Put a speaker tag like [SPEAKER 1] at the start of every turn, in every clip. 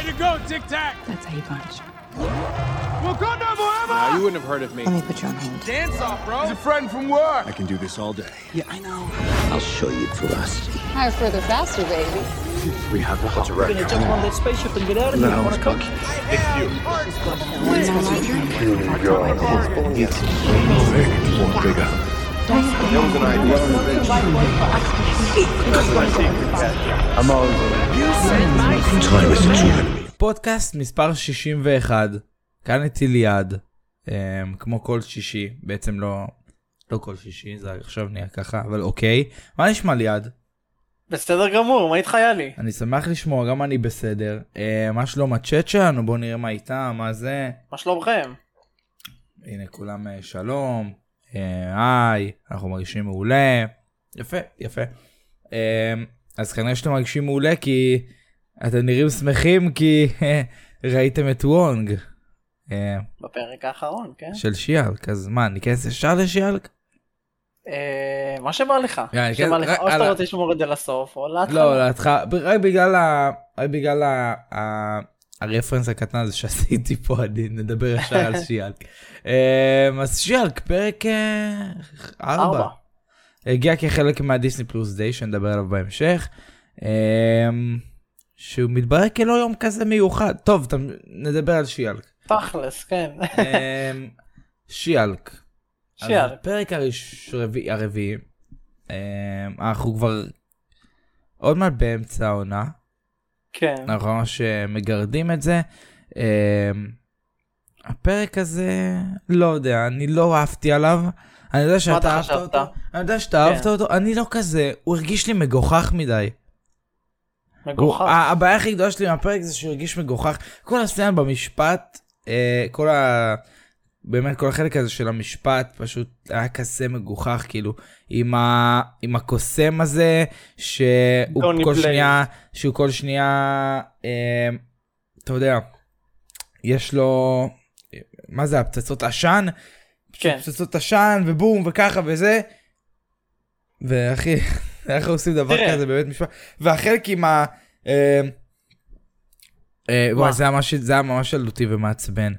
[SPEAKER 1] Way to go, Tic Tac!
[SPEAKER 2] That's how you punch.
[SPEAKER 1] Wakanda forever!
[SPEAKER 3] Now, you wouldn't have heard of me.
[SPEAKER 2] Let me put you on hold.
[SPEAKER 1] Dance off, bro! He's a friend from work!
[SPEAKER 3] I can do this all day.
[SPEAKER 4] Yeah, I know. I'll show you ferocity.
[SPEAKER 5] Higher, further, faster, baby.
[SPEAKER 3] We have the hot We're gonna
[SPEAKER 4] jump on that spaceship and get out of no, here.
[SPEAKER 3] No,
[SPEAKER 4] I
[SPEAKER 3] wanna
[SPEAKER 4] cook.
[SPEAKER 3] It's you. It's you. It's.
[SPEAKER 4] It's you. It's It's you.
[SPEAKER 6] פודקאסט מספר 61, כאן איתי ליעד, um, כמו כל שישי, בעצם לא, לא כל שישי, זה עכשיו נהיה ככה, אבל אוקיי. מה נשמע ליעד?
[SPEAKER 7] בסדר גמור, מה איתך יאלי?
[SPEAKER 6] אני שמח לשמוע, גם אני בסדר. Uh, מה שלום הצ'אט שלנו? בואו נראה מה איתם, מה זה.
[SPEAKER 7] מה שלומכם?
[SPEAKER 6] הנה כולם uh, שלום, היי, אנחנו מרגישים מעולה. יפה, יפה. Uh, אז כנראה שאתם מרגישים מעולה כי אתם נראים שמחים כי ראיתם את וונג. Uh,
[SPEAKER 7] בפרק האחרון, כן?
[SPEAKER 6] של שיאלק, אז מה, ניכנס ישר לשיאלק?
[SPEAKER 7] אה, מה שבא לך. שבא
[SPEAKER 6] כן,
[SPEAKER 7] לך. או שאתה. רוצה לשמור את זה לסוף, או להתחלה.
[SPEAKER 6] לא, להתחלה, רק בגלל הרפרנס הקטן הזה שעשיתי פה, אני נדבר ישר על שיאלק. אמ, אז שיאלק, פרק אה, ארבע.
[SPEAKER 7] ארבע.
[SPEAKER 6] הגיע כחלק מהדיסני פלוס דיי, שנדבר עליו בהמשך. אמ, שהוא מתברר כלא יום כזה מיוחד. טוב, נדבר על שיאלק.
[SPEAKER 7] תכלס, כן.
[SPEAKER 6] אמ, שיאלק.
[SPEAKER 7] שיאלק.
[SPEAKER 6] הפרק הרביעי, אנחנו כבר עוד מעט באמצע העונה,
[SPEAKER 7] כן.
[SPEAKER 6] אנחנו ממש אה, מגרדים את זה. אמ, הפרק הזה, לא יודע, אני לא אהבתי עליו. אני יודע שאתה
[SPEAKER 7] אתה
[SPEAKER 6] אהבת? אותו, אני יודע שאתה אהבת
[SPEAKER 7] כן.
[SPEAKER 6] אותו, אני לא כזה, הוא הרגיש לי מגוחך מדי.
[SPEAKER 7] מגוחך.
[SPEAKER 6] הוא- הבעיה הכי גדולה שלי מהפרק זה שהוא הרגיש מגוחך. כל הסצנה במשפט, אה, כל ה... באמת כל החלק הזה של המשפט פשוט היה כזה מגוחך כאילו עם, ה... עם הקוסם הזה שהוא כל
[SPEAKER 7] בלייז.
[SPEAKER 6] שנייה שהוא כל שנייה אה, אתה יודע יש לו מה זה הפצצות עשן
[SPEAKER 7] כן.
[SPEAKER 6] פצצות עשן ובום וככה וזה. ואחי איך עושים דבר
[SPEAKER 7] תראה.
[SPEAKER 6] כזה בבית משפט והחלק עם ה... אה, אה, וואי? זה היה ממש זה היה ממש ילדותי ומעצבן.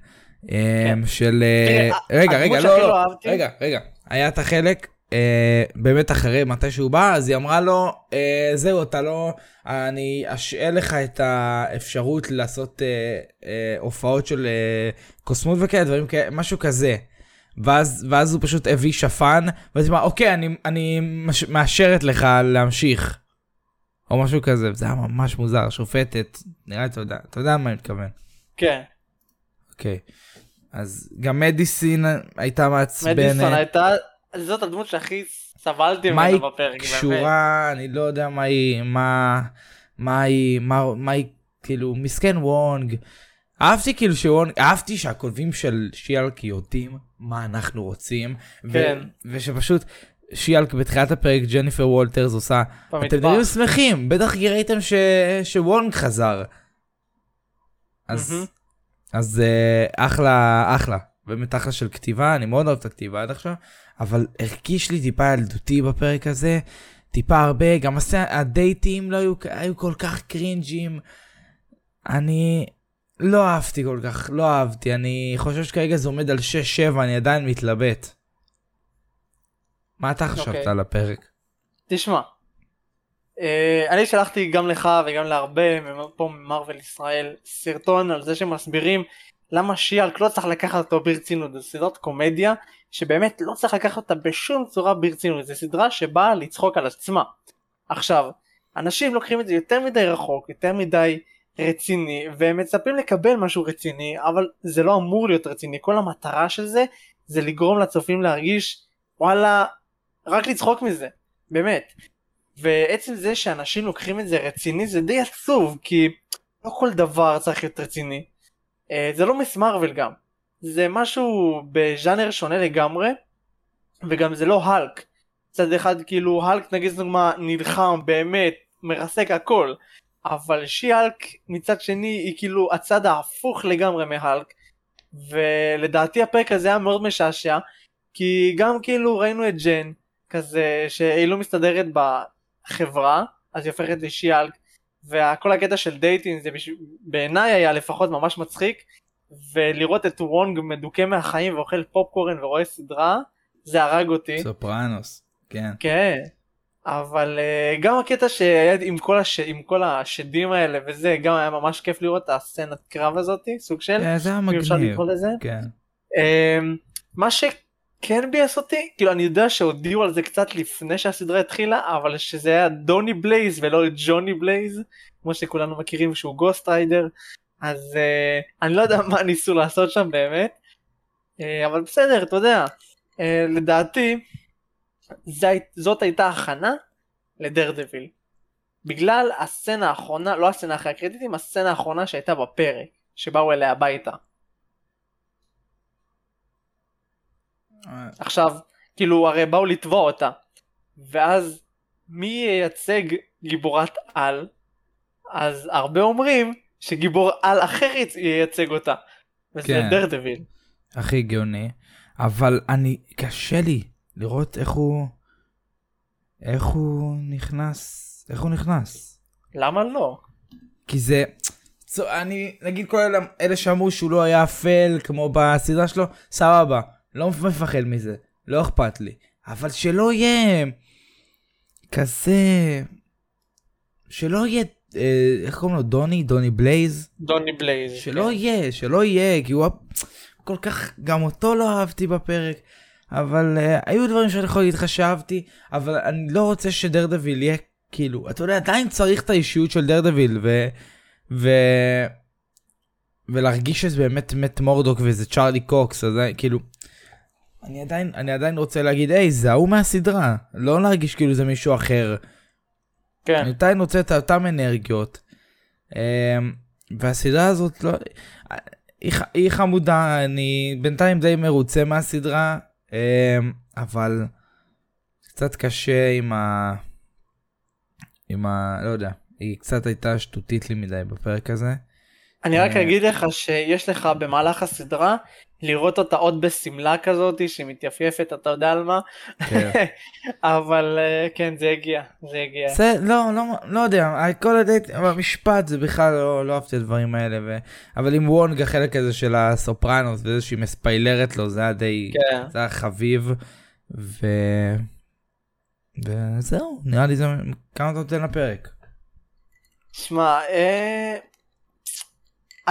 [SPEAKER 6] אה, של אה, רגע רגע לא
[SPEAKER 7] לא
[SPEAKER 6] לא
[SPEAKER 7] אהבתי-
[SPEAKER 6] רגע רגע היה את החלק אה, באמת אחרי מתי שהוא בא אז היא אמרה לו אה, זהו אתה לא אני אשאל לך את האפשרות לעשות אה, אה, הופעות של אה, קוסמות וכאלה דברים כאלה משהו כזה. ואז ואז הוא פשוט הביא שפן ואז היא אמרה אוקיי אני אני מש- מאשרת לך להמשיך. או משהו כזה זה היה ממש מוזר שופטת נראה לי אתה יודע אתה יודע מה אני מתכוון.
[SPEAKER 7] כן.
[SPEAKER 6] אוקיי. אז גם מדיסין הייתה מעצבנת.
[SPEAKER 7] מדיסון הייתה, זאת הדמות שהכי סבלתי
[SPEAKER 6] מה היא
[SPEAKER 7] ממנה בפרק. באמת.
[SPEAKER 6] קשורה אני לא יודע מה היא מה מה היא מה מה היא כאילו מסכן וונג. אהבתי כאילו שוונג אהבתי שהכותבים של שיאלק יודעים מה אנחנו רוצים. ו-
[SPEAKER 7] כן.
[SPEAKER 6] ושפשוט שיאלק בתחילת הפרק ג'ניפר וולטרס עושה
[SPEAKER 7] במטבח.
[SPEAKER 6] אתם נראים שמחים בטח ראיתם ש... שוונג חזר. אז
[SPEAKER 7] מהמם.
[SPEAKER 6] אז אה, אחלה אחלה באמת אחלה של כתיבה אני מאוד אוהב את הכתיבה עד עכשיו אבל הרגיש לי טיפה ילדותי בפרק הזה טיפה הרבה גם הסצנה- הדייטים לא היו היו כל כך קרינג'ים. אני לא אהבתי כל כך לא אהבתי אני חושב שכרגע זה עומד על 6-7 אני עדיין מתלבט. מה אתה חשבת
[SPEAKER 7] אוקיי.
[SPEAKER 6] על הפרק?
[SPEAKER 7] תשמע, אני שלחתי גם לך וגם להרבה פה ממרוויל ישראל סרטון על זה שמסבירים למה שיאלק לא צריך לקחת אותו ברצינות, זו סדרת קומדיה שבאמת לא צריך לקחת אותה בשום צורה ברצינות, זו סדרה שבאה לצחוק על עצמה. עכשיו, אנשים לוקחים את זה יותר מדי רחוק, יותר מדי רציני, והם מצפים לקבל משהו רציני, אבל זה לא אמור להיות רציני, כל המטרה של זה זה לגרום לצופים להרגיש וואלה, רק לצחוק מזה, באמת. ועצם זה שאנשים לוקחים את זה רציני זה די עצוב כי לא כל דבר צריך להיות רציני. אה, זה לא מיס מרוויל גם. זה משהו בז'אנר שונה לגמרי וגם זה לא האלק. מצד אחד כאילו האלק נגיד דוגמה נלחם באמת מרסק הכל אבל שי-האלק מצד שני היא כאילו הצד ההפוך לגמרי מהאלק ולדעתי הפרק הזה היה מאוד משעשע כי גם כאילו ראינו את ג'ן כזה שהיא לא מסתדרת בחברה אז היא הופכת ל She-Hulk וכל הקטע של dating זה בשב... בעיניי היה לפחות ממש מצחיק ולראות את וונג מדוכא מהחיים ואוכל פופקורן ורואה סדרה זה הרג אותי.
[SPEAKER 6] סופרנוס, כן.
[SPEAKER 7] כן. אבל uh, גם הקטע שהיה עם כל, הש... עם כל השדים האלה וזה גם היה ממש כיף לראות את הסצנת קרב הזאתי סוג של
[SPEAKER 6] כן, זה היה
[SPEAKER 7] אם אפשר
[SPEAKER 6] מגניב.
[SPEAKER 7] לקרוא לזה.
[SPEAKER 6] כן.
[SPEAKER 7] אמ, מה שכן ביאס אותי? כאילו אני יודע שהודיעו על זה קצת לפני שהסדרה התחילה אבל שזה היה דוני בלייז ולא ג'וני בלייז כמו שכולנו מכירים שהוא גוסט ריידר אז uh, אני לא יודע מה ניסו לעשות שם באמת uh, אבל בסדר אתה יודע. uh, לדעתי זה, זאת הייתה הכנה לדר דביל בגלל הסצנה האחרונה לא הסצנה אחרי הקרדיטים הסצנה האחרונה שהייתה בפרק שבאו אליה הביתה עכשיו כאילו הרי באו לתבוע אותה. ואז מי ייצג גיבורת על? אז הרבה אומרים שגיבור על אחר יצ- ייצג אותה. וזה
[SPEAKER 6] כן.
[SPEAKER 7] דר דביל
[SPEAKER 6] הכי הגיוני, אבל אני, קשה לי לראות איך הוא, איך הוא נכנס, איך הוא נכנס.
[SPEAKER 7] למה לא?
[SPEAKER 6] כי זה, אני, נגיד כל אלה, אלה שאמרו שהוא לא היה אפל כמו בסדרה שלו, סבבה, לא מפחד מזה, לא אכפת לי. אבל שלא יהיה כזה, שלא יהיה, אה, איך קוראים לו, דוני? דוני בלייז?
[SPEAKER 7] דוני בלייז
[SPEAKER 6] שלא
[SPEAKER 7] כן.
[SPEAKER 6] יהיה, שלא יהיה, כי הוא כל כך, גם אותו לא אהבתי בפרק. אבל uh, היו דברים שאני יכול להגיד לך שאהבתי, אבל אני לא רוצה שדרדוויל יהיה כאילו, אתה יודע, עדיין צריך את האישיות של דרדוויל, ו... ו... ולהרגיש שזה באמת מת מורדוק וזה צ'ארלי קוקס, אז זה, כאילו, אני עדיין, אני עדיין רוצה להגיד, היי, זה ההוא מהסדרה, לא להרגיש כאילו זה מישהו אחר.
[SPEAKER 7] כן
[SPEAKER 6] אני עדיין רוצה את אותם אנרגיות. אמ, והסדרה הזאת לא... היא, חמודה, אני בינתיים די מרוצה מהסדרה, אמ, אבל קצת קשה עם ה... עם ה... לא יודע, היא קצת הייתה שטותית לי מדי בפרק הזה.
[SPEAKER 7] אני רק
[SPEAKER 6] אה.
[SPEAKER 7] אגיד לך שיש לך במהלך הסדרה לראות אותה עוד בשמלה כזאת שהיא מתייפייפת אתה יודע על מה
[SPEAKER 6] כן.
[SPEAKER 7] אבל אה, כן זה הגיע זה הגיע
[SPEAKER 6] זה, לא, לא, לא יודע, כל הדייט, המשפט זה בכלל לא, לא אהבתי את הדברים האלה, ו... אבל עם וונג החלק הזה של הסופרנוס וזה שהיא מספיילרת לו, זה היה די,
[SPEAKER 7] כן.
[SPEAKER 6] זה היה חביב, ו... וזהו, נראה לי זה, כמה אתה נותן לפרק?
[SPEAKER 7] שמע אה,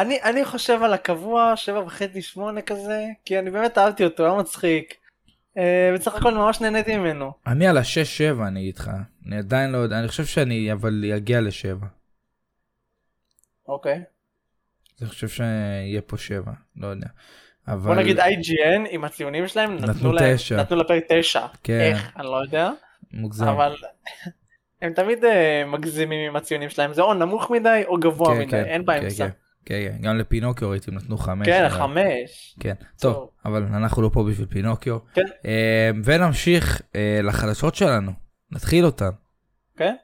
[SPEAKER 7] אני אני חושב על הקבוע שבע וחצי שמונה כזה כי אני באמת אהבתי אותו היה מצחיק. אה, בסך הכל ממש נהניתי ממנו
[SPEAKER 6] אני על השש שבע אני אגיד לך, אני עדיין לא יודע, אני חושב שאני אבל אגיע לשבע.
[SPEAKER 7] אוקיי
[SPEAKER 6] אני חושב שיהיה פה שבע, לא יודע. אבל...
[SPEAKER 7] בוא נגיד IGN עם הציונים שלהם
[SPEAKER 6] נתנו
[SPEAKER 7] נתנו להם
[SPEAKER 6] תשע.
[SPEAKER 7] נתנו לפרק תשע
[SPEAKER 6] כן.
[SPEAKER 7] איך אני לא יודע
[SPEAKER 6] מוגזם.
[SPEAKER 7] אבל הם תמיד אה, מגזימים עם הציונים שלהם זה או נמוך מדי או גבוה
[SPEAKER 6] כן,
[SPEAKER 7] מדי
[SPEAKER 6] כן,
[SPEAKER 7] אין באמצע.
[SPEAKER 6] כן, כן, כן, גם לפינוקיו ראיתי, נתנו חמש.
[SPEAKER 7] כן
[SPEAKER 6] אבל-
[SPEAKER 7] חמש.
[SPEAKER 6] כן, טוב,
[SPEAKER 7] טוב.
[SPEAKER 6] אבל אנחנו לא פה בשביל פינוקיו.
[SPEAKER 7] כן.
[SPEAKER 6] אה, ונמשיך אה, לחדשות שלנו, נתחיל אותן.
[SPEAKER 7] כן?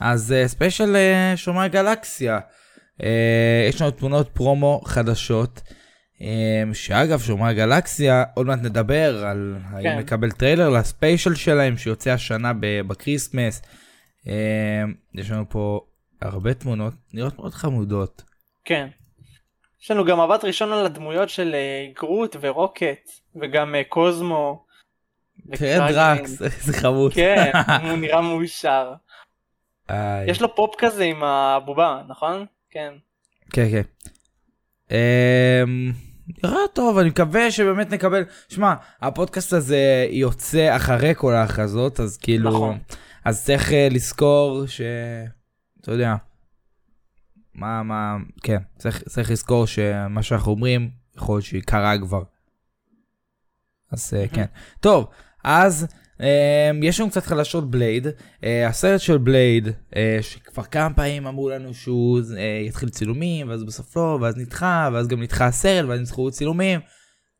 [SPEAKER 6] אז אה, special אה, שומר גלקסיה. יש לנו תמונות פרומו חדשות. שאגב, שומר גלקסיה, עוד מעט נדבר על האם
[SPEAKER 7] כן.
[SPEAKER 6] לקבל טריילר ל special שלהם שיוצא השנה בקריסמס. יש לנו פה הרבה תמונות, נראות מאוד חמודות.
[SPEAKER 7] כן. יש לנו גם מבט ראשון על הדמויות של אה, גרוט ורוקט וגם אה, קוזמו.
[SPEAKER 6] תראה
[SPEAKER 7] וקרגלין.
[SPEAKER 6] דראקס, איזה חמוד.
[SPEAKER 7] כן, הוא נראה מאושר. יש לו פופ כזה עם הבובה, נכון? כן.
[SPEAKER 6] כן, כן. אמ, נראה טוב, אני מקווה שבאמת נקבל... שמע, הפודקאסט הזה יוצא אחרי כל ההכרזות, אז כאילו...
[SPEAKER 7] נכון.
[SPEAKER 6] אז צריך אה, לזכור ש... אתה יודע. מה, מה... כן, צריך, צריך לזכור שמה שאנחנו אומרים, יכול להיות שקרה כבר. אז אה, כן. טוב, אז um, יש לנו קצת חדשות בלייד. Uh, הסרט של בלייד, שכבר כמה פעמים אמרו לנו שהוא יתחיל צילומים, ואז בסוף לא, ואז נדחה, ואז גם נדחה הסרט, ואז נדחו צילומים.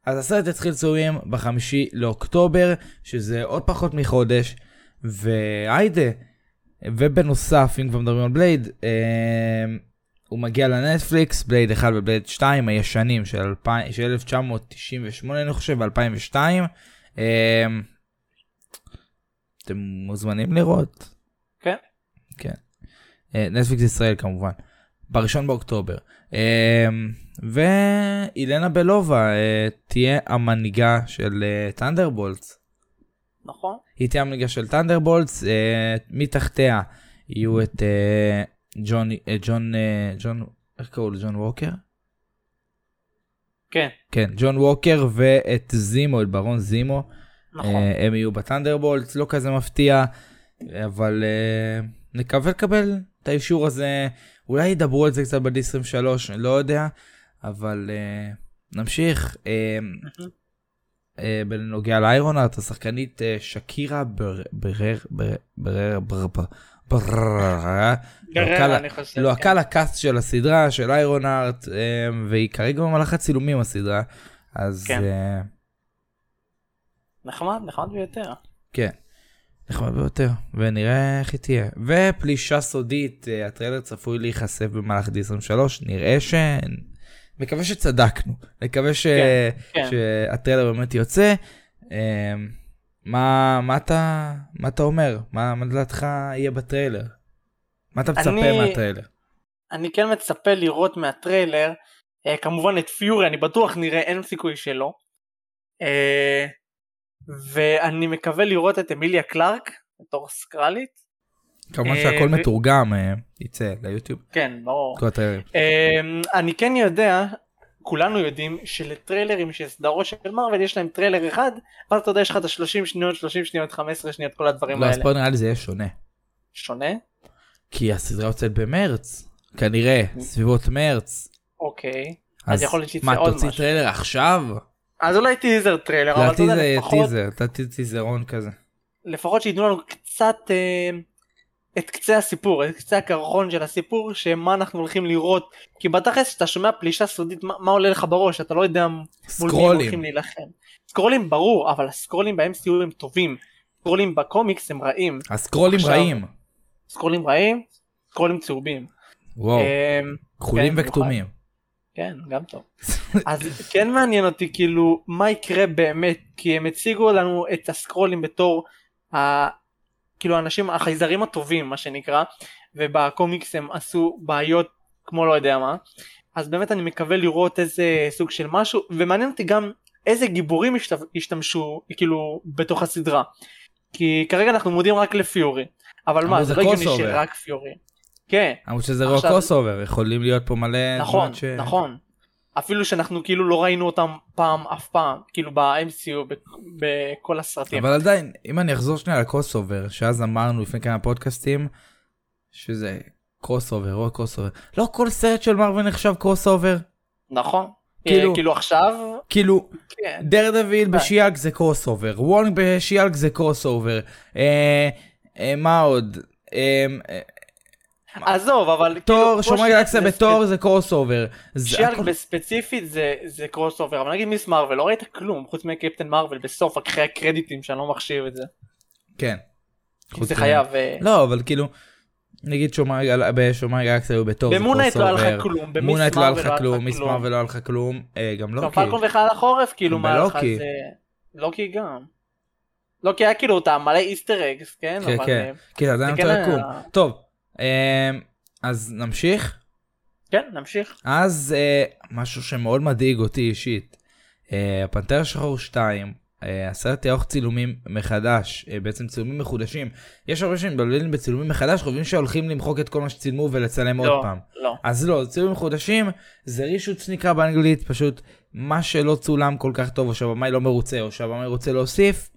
[SPEAKER 6] אז הסרט יתחיל צילומים בחמישי לאוקטובר, שזה עוד פחות מחודש, והיידה. ובנוסף, אם כבר מדברים על בלייד, הוא מגיע לנטפליקס, בלייד 1 ובלייד 2 הישנים של, 2000, של 1998 אני חושב, ב-2002. אמ, אתם מוזמנים לראות.
[SPEAKER 7] כן.
[SPEAKER 6] כן. אה, נטפליקס ישראל כמובן. בראשון באוקטובר. אה, וילנה בלובה אה, תהיה המנהיגה של טנדרבולטס.
[SPEAKER 7] נכון?
[SPEAKER 6] היא תהיה המנהיגה של טנדרבולטס, אה, מתחתיה יהיו את אה, ג'ון, אה, ג'ון, אה, ג'ון, איך קראו לו? ג'ון ווקר?
[SPEAKER 7] כן,
[SPEAKER 6] כן, ג'ון ווקר ואת זימו, את ברון זימו.
[SPEAKER 7] נכון.
[SPEAKER 6] אה, הם יהיו בטנדרבולטס, לא כזה מפתיע, אבל נקווה לקבל את האישור הזה. אולי ידברו על זה קצת ב-D23, אני לא יודע, אבל נמשיך. בנוגע לאיירונארט, השחקנית שקירה בר- ברר, ברר, ברר, לא,
[SPEAKER 7] כן.
[SPEAKER 6] הקהל ה cast של הסדרה, של איירונהארט, אה, והיא כרגע במהלך הצילומים הסדרה, אז
[SPEAKER 7] כן.
[SPEAKER 6] אה,
[SPEAKER 7] נחמד, נחמד ביותר.
[SPEAKER 6] כן, נחמד ביותר, ונראה איך היא תהיה. ופלישה סודית, אה, הטריילר צפוי להיחשף במהלך D23, נראה ש... מקווה שצדקנו, מקווה ש...
[SPEAKER 7] כן.
[SPEAKER 6] שהטריילר באמת יוצא. אה, מה, מה, אתה, מה אתה אומר? מה, מה לדעתך יהיה בטריילר? מה אתה מצפה
[SPEAKER 7] אני-
[SPEAKER 6] מהטריילר?
[SPEAKER 7] אני כן מצפה לראות מהטריילר, אה, כמובן את פיורי, אני בטוח נראה, אין סיכוי שלא. אה, ואני מקווה לראות את אמיליה קלארק בתור סקרולית.
[SPEAKER 6] כמובן
[SPEAKER 7] אה,
[SPEAKER 6] שהכל
[SPEAKER 7] ו-
[SPEAKER 6] מתורגם, אה, יצא ליוטיוב,
[SPEAKER 7] כן, ברור. אמ, אני כן יודע, כולנו יודעים שלטריילרים של סדרות של מרוויל יש להם טריילר אחד, ואז אתה יודע יש לך את ה-30 שניות, 30 שניות, 15 שניות, כל הדברים
[SPEAKER 6] לא, אז
[SPEAKER 7] האלה.
[SPEAKER 6] פה נראה לי זה יהיה שונה.
[SPEAKER 7] שונה?
[SPEAKER 6] כי הסדרה יוצאת במרץ, כנראה, סביבות מרץ.
[SPEAKER 7] אוקיי. אז יכול להיות שיצא
[SPEAKER 6] מה,
[SPEAKER 7] עוד
[SPEAKER 6] תוציא
[SPEAKER 7] משהו.
[SPEAKER 6] טריילר עכשיו?
[SPEAKER 7] אז אולי טיזר טריילר,
[SPEAKER 6] לדעתי זה טיזר, טיזרון כזה.
[SPEAKER 7] לפחות שייתנו לנו קצת אה, את קצה הסיפור, את קצה הקרחון של הסיפור, שמה אנחנו הולכים לראות, כי בתכלס כשאתה שומע פלישה סודית, מה, מה עולה לך בראש, אתה לא יודע מול מי. הולכים להילחם. סקרולים ברור, אבל הסקרולים ב-MCU הם טובים, סקרולים בקומיקס הם רעים,
[SPEAKER 6] הסקרולים
[SPEAKER 7] עכשיו-
[SPEAKER 6] רעים.
[SPEAKER 7] סקרולים רעים, סקרולים צהובים.
[SPEAKER 6] וואו,
[SPEAKER 7] אמ,
[SPEAKER 6] כחולים
[SPEAKER 7] כן,
[SPEAKER 6] וכתומים.
[SPEAKER 7] כן, גם טוב. אז כן מעניין אותי כאילו מה יקרה באמת, כי הם הציגו לנו את הסקרולים בתור ה... כאילו האנשים, החייזרים הטובים מה שנקרא, ובקומיקס הם עשו בעיות כמו לא יודע מה, אז באמת אני מקווה לראות איזה סוג של משהו, ומעניין אותי גם איזה גיבורים השת... השתמשו כאילו בתוך הסדרה, כי כרגע אנחנו מודעים רק לפיורי, אבל מה,
[SPEAKER 6] זה
[SPEAKER 7] לא הגיוני. שרק פיורי. כן.
[SPEAKER 6] למרות שזה רוק
[SPEAKER 7] עכשיו-
[SPEAKER 6] crossover, יכולים להיות פה מלא
[SPEAKER 7] נכון,
[SPEAKER 6] ש...
[SPEAKER 7] נכון. אפילו שאנחנו כאילו לא ראינו אותם פעם אף פעם, כאילו ב-MCU בכל הסרטים.
[SPEAKER 6] אבל עדיין, אם אני אחזור שנייה ל crossover, שאז אמרנו לפני כמה פודקאסטים, שזה crossover, רוק crossover. לא כל סרט של מרוויל נחשב crossover.
[SPEAKER 7] נכון.
[SPEAKER 6] כאילו-
[SPEAKER 7] כאילו, כאילו עכשיו,
[SPEAKER 6] כאילו,
[SPEAKER 7] כן.
[SPEAKER 6] דר דוויל
[SPEAKER 7] די.
[SPEAKER 6] בשיאלק זה crossover, וונג בשיאלק זה crossover. אה, אה, מה עוד? אה, אה,
[SPEAKER 7] עזוב, אבל
[SPEAKER 6] תור,
[SPEAKER 7] כאילו,
[SPEAKER 6] שומרי גלקסיה בתור זה crossover.
[SPEAKER 7] שיאלק בספציפית זה, זה crossover, אבל נגיד מיס מרוויל, לא ראית כלום חוץ מקפטן מרוויל בסוף אחרי הקרדיטים שאני לא מחשיב את זה.
[SPEAKER 6] כן.
[SPEAKER 7] כי זה חייב. אה,
[SPEAKER 6] לא, אבל כאילו, נגיד שומרי בשומרי גלקסיה היו בתור זה
[SPEAKER 7] במונייט
[SPEAKER 6] קרוס
[SPEAKER 7] לא היה לך
[SPEAKER 6] אובר.
[SPEAKER 7] כלום, במיס
[SPEAKER 6] מונייט לא היה לך כלום, מיס מרוויל לא היה לך כלום, אה, גם
[SPEAKER 7] גם
[SPEAKER 6] לוקי.
[SPEAKER 7] פלקון וחייל החורף כאילו מה היה לך. זה... לוקי גם. לוקי היה כאילו אותה מלא איסטר אגס, כן?
[SPEAKER 6] כן,
[SPEAKER 7] אבל,
[SPEAKER 6] כן,
[SPEAKER 7] אה,
[SPEAKER 6] כן, עדיין
[SPEAKER 7] זה
[SPEAKER 6] אותו
[SPEAKER 7] כן
[SPEAKER 6] יקום.
[SPEAKER 7] היה-
[SPEAKER 6] טוב, אה, אז נמשיך.
[SPEAKER 7] כן, נמשיך.
[SPEAKER 6] אז אה, משהו שמאוד מדאיג אותי אישית, אה, הפנתר השחור 2, אה, הסרט יערוך צילומים מחדש, אה, בעצם צילומים מחודשים. יש הרבה שמתבלבלים בצילומים מחדש, חושבים שהולכים למחוק את כל מה שצילמו ולצלם עוד
[SPEAKER 7] לא,
[SPEAKER 6] פעם.
[SPEAKER 7] לא.
[SPEAKER 6] אז לא, צילומים מחודשים זה רישוץ נקרא באנגלית, פשוט מה שלא צולם כל כך טוב, או שהבמאי לא מרוצה, או שהבמאי רוצה להוסיף,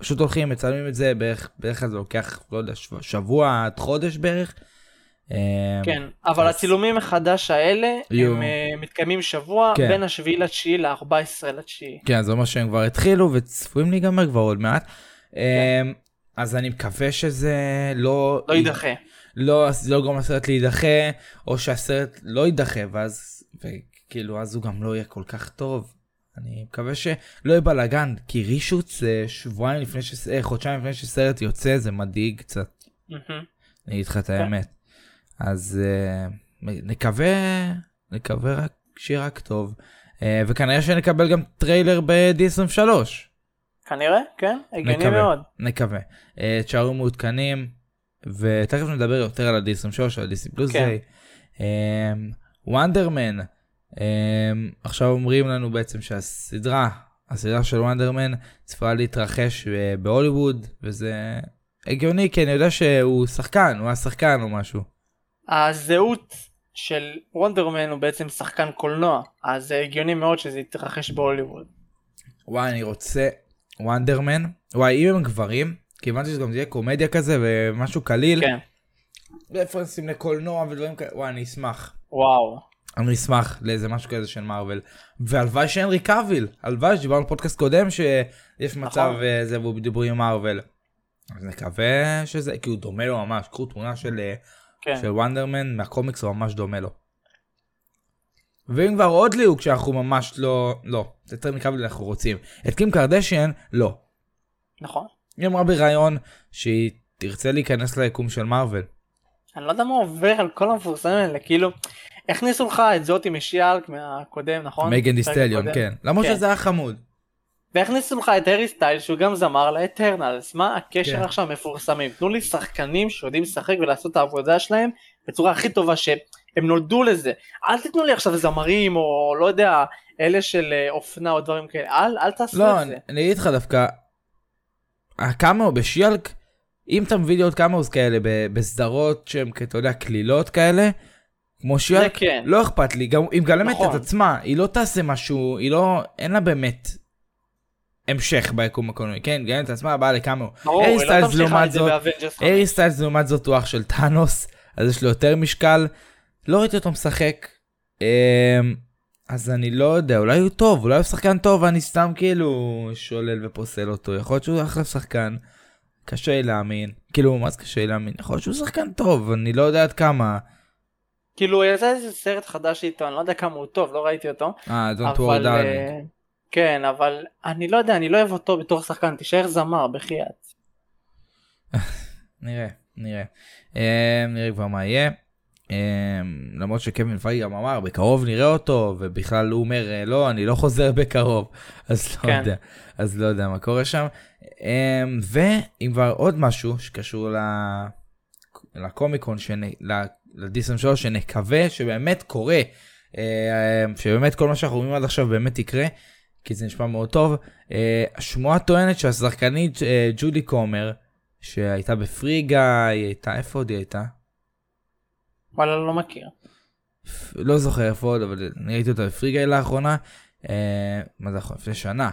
[SPEAKER 6] פשוט הולכים, מצלמים את זה בערך, בערך זה לוקח, לא יודע, שבוע- עד חודש בערך. אה,
[SPEAKER 7] כן, אבל
[SPEAKER 6] אז-
[SPEAKER 7] הצילומים מחדש האלה,
[SPEAKER 6] יהיו-
[SPEAKER 7] הם אה, מתקיימים שבוע
[SPEAKER 6] כן.
[SPEAKER 7] בין השביעי לתשיעי ל-14 לתשיעי.
[SPEAKER 6] כן, זה אומר שהם כבר התחילו וצפויים להיגמר כבר עוד מעט. אמ, אז אני מקווה שזה לא...
[SPEAKER 7] לא יידחה.
[SPEAKER 6] לא, לא גורם לסרט להידחה, או שהסרט לא יידחה, ואז, וכאילו, אז הוא גם לא יהיה כל כך טוב. אני מקווה שלא יהיה בלאגן, כי רישוץ זה שבועיים לפני ש... אה, חודשיים לפני שסרט יוצא, זה מדאיג קצת. אני אגיד לך את. האמת. אז אה, נקווה, נקווה רק שיהיה רק טוב. אה, וכנראה שנקבל גם טריילר ב-D23.
[SPEAKER 7] כנראה, כן, הגיוני. מאוד.
[SPEAKER 6] נקווה. אה, תשארו מעודכנים, ותכף נדבר יותר על ה-D23, על ה-דיסני פלוס
[SPEAKER 7] כן.
[SPEAKER 6] וונדרמן, עכשיו אומרים לנו בעצם שהסדרה, הסדרה של וונדרמן צפויה להתרחש אה, בהוליווד, וזה הגיוני, כי אני יודע שהוא שחקן, הוא היה שחקן או משהו.
[SPEAKER 7] הזהות של וונדרמן הוא בעצם שחקן קולנוע, אז זה הגיוני מאוד שזה יתרחש בהוליווד.
[SPEAKER 6] וואי, אני רוצה וונדרמן. וואי, אם הם גברים, כי הבנתי שזה גם יהיה קומדיה כזה ומשהו קליל.
[SPEAKER 7] כן,
[SPEAKER 6] רפרנסים לקולנוע ודברים כאלה, וואי, אני אשמח.
[SPEAKER 7] וואו.
[SPEAKER 6] אני אשמח לאיזה משהו כזה של מארוול. והלוואי שהנרי קאביל, הלוואי שדיברנו בפודקאסט קודם שיש מצב
[SPEAKER 7] נכון.
[SPEAKER 6] אה, זה והוא בדיבור עם מארוול. אז נקווה שזה, כי הוא דומה לו ממש, קחו תמונה של, אה,
[SPEAKER 7] כן.
[SPEAKER 6] של וונדרמן מהקומיקס הוא ממש דומה לו. ואם כבר עוד ליהוק שאנחנו ממש לא, לא, את הנרי קאביל אנחנו רוצים. את קים קרדשיאן, לא.
[SPEAKER 7] נכון.
[SPEAKER 6] היא אמרה בריאיון שהיא תרצה להיכנס ליקום של מארוול.
[SPEAKER 7] אני לא יודע מה עובר על כל המפורסמים האלה, כאילו, הכניסו לך את זאתי משיאלק מהקודם, נכון?
[SPEAKER 6] מייגן דיסטליון. כן. למרות
[SPEAKER 7] כן.
[SPEAKER 6] שזה היה חמוד.
[SPEAKER 7] והכניסו לך את הארי סטיילס שהוא גם זמר לאטרנלס, מה הקשר
[SPEAKER 6] כן.
[SPEAKER 7] עכשיו מפורסמים? תנו לי שחקנים שיודעים לשחק ולעשות את העבודה שלהם בצורה הכי טובה שהם נולדו לזה. אל תיתנו לי עכשיו זמרים או לא יודע, אלה של אה, אופנה או דברים כאלה, אל, אל תעשו
[SPEAKER 6] לא,
[SPEAKER 7] את
[SPEAKER 6] אני,
[SPEAKER 7] זה.
[SPEAKER 6] אני אגיד לך דווקא, הקאמאו בשיאלק, אם אתה מביא לי עוד cameos כאלה בסדרות שהן, אתה יודע, קלילות כאלה, כמו שיאלק,
[SPEAKER 7] כן.
[SPEAKER 6] לא אכפת לי, גם היא מגלמת
[SPEAKER 7] נכון.
[SPEAKER 6] את עצמה, היא לא תעשה משהו, היא לא, אין לה באמת המשך ביקום הקולנועי, כן, מגלמת את עצמה, באה
[SPEAKER 7] היא לא
[SPEAKER 6] סטיילס
[SPEAKER 7] תמשיכה
[SPEAKER 6] לעומת
[SPEAKER 7] את זה
[SPEAKER 6] זאת. הארי סטיילס לעומת זאת הוא אח של טאנוס, אז יש לו יותר משקל, לא ראיתי אותו משחק, אמ, אז אני לא יודע, אולי הוא טוב, אולי הוא שחקן טוב ואני סתם כאילו שולל ופוסל אותו, יכול להיות שהוא אחלה שחקן, קשה לי להאמין, כאילו מה זה קשה לי להאמין, יכול להיות שהוא שחקן טוב, אני לא יודע עד כמה,
[SPEAKER 7] כאילו יצא איזה סרט חדש איתו, אני לא יודע כמה הוא טוב, לא ראיתי אותו.
[SPEAKER 6] אה, Don't
[SPEAKER 7] אבל...
[SPEAKER 6] darling,
[SPEAKER 7] אה, כן, אבל אני לא יודע, אני לא אוהב אותו בתור שחקן, תישאר זמר, בחייאת.
[SPEAKER 6] נראה, נראה, אה, נראה כבר מה יהיה. אה, למרות שקווין פייגי גם אמר בקרוב נראה אותו ובכלל הוא אומר אה, לא אני לא חוזר בקרוב אז לא
[SPEAKER 7] כן.
[SPEAKER 6] יודע אז לא יודע מה קורה שם אה, ואם כבר עוד משהו שקשור ל... לקומיקון לדיסון שלו שנקווה שבאמת קורה אה, שבאמת כל מה שאנחנו רואים עד עכשיו באמת יקרה כי זה נשמע מאוד טוב אה, השמועה טוענת שהשחקנית אה, ג'ודי קומר שהייתה בפרי גיא היא הייתה איפה עוד היא הייתה
[SPEAKER 7] וואלה, לא מכיר.
[SPEAKER 6] לא זוכר איפה עוד, אבל אני ראיתי אותה בפריגאי לאחרונה, מה זה לאחרונה? לפני שנה.